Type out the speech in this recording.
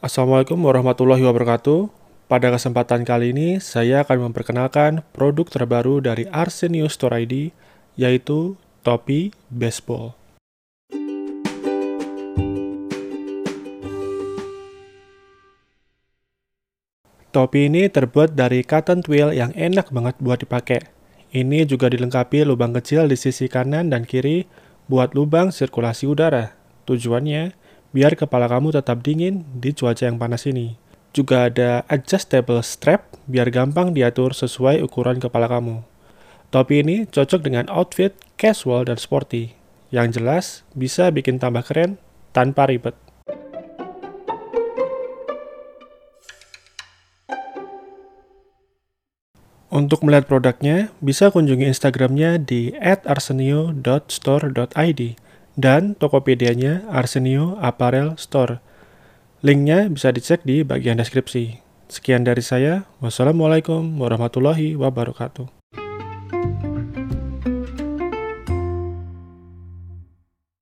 Assalamualaikum warahmatullahi wabarakatuh. Pada kesempatan kali ini, saya akan memperkenalkan produk terbaru dari Arsenius Store ID, yaitu topi baseball. Topi ini terbuat dari cotton twill yang enak banget buat dipakai. Ini juga dilengkapi lubang kecil di sisi kanan dan kiri buat lubang sirkulasi udara. Tujuannya biar kepala kamu tetap dingin di cuaca yang panas ini. Juga ada adjustable strap biar gampang diatur sesuai ukuran kepala kamu. Topi ini cocok dengan outfit casual dan sporty. Yang jelas, bisa bikin tambah keren tanpa ribet. Untuk melihat produknya, bisa kunjungi Instagramnya di @arsenio.store.id dan Tokopedia-nya Arsenio Apparel Store. Linknya bisa dicek di bagian deskripsi. Sekian dari saya. Wassalamualaikum warahmatullahi wabarakatuh.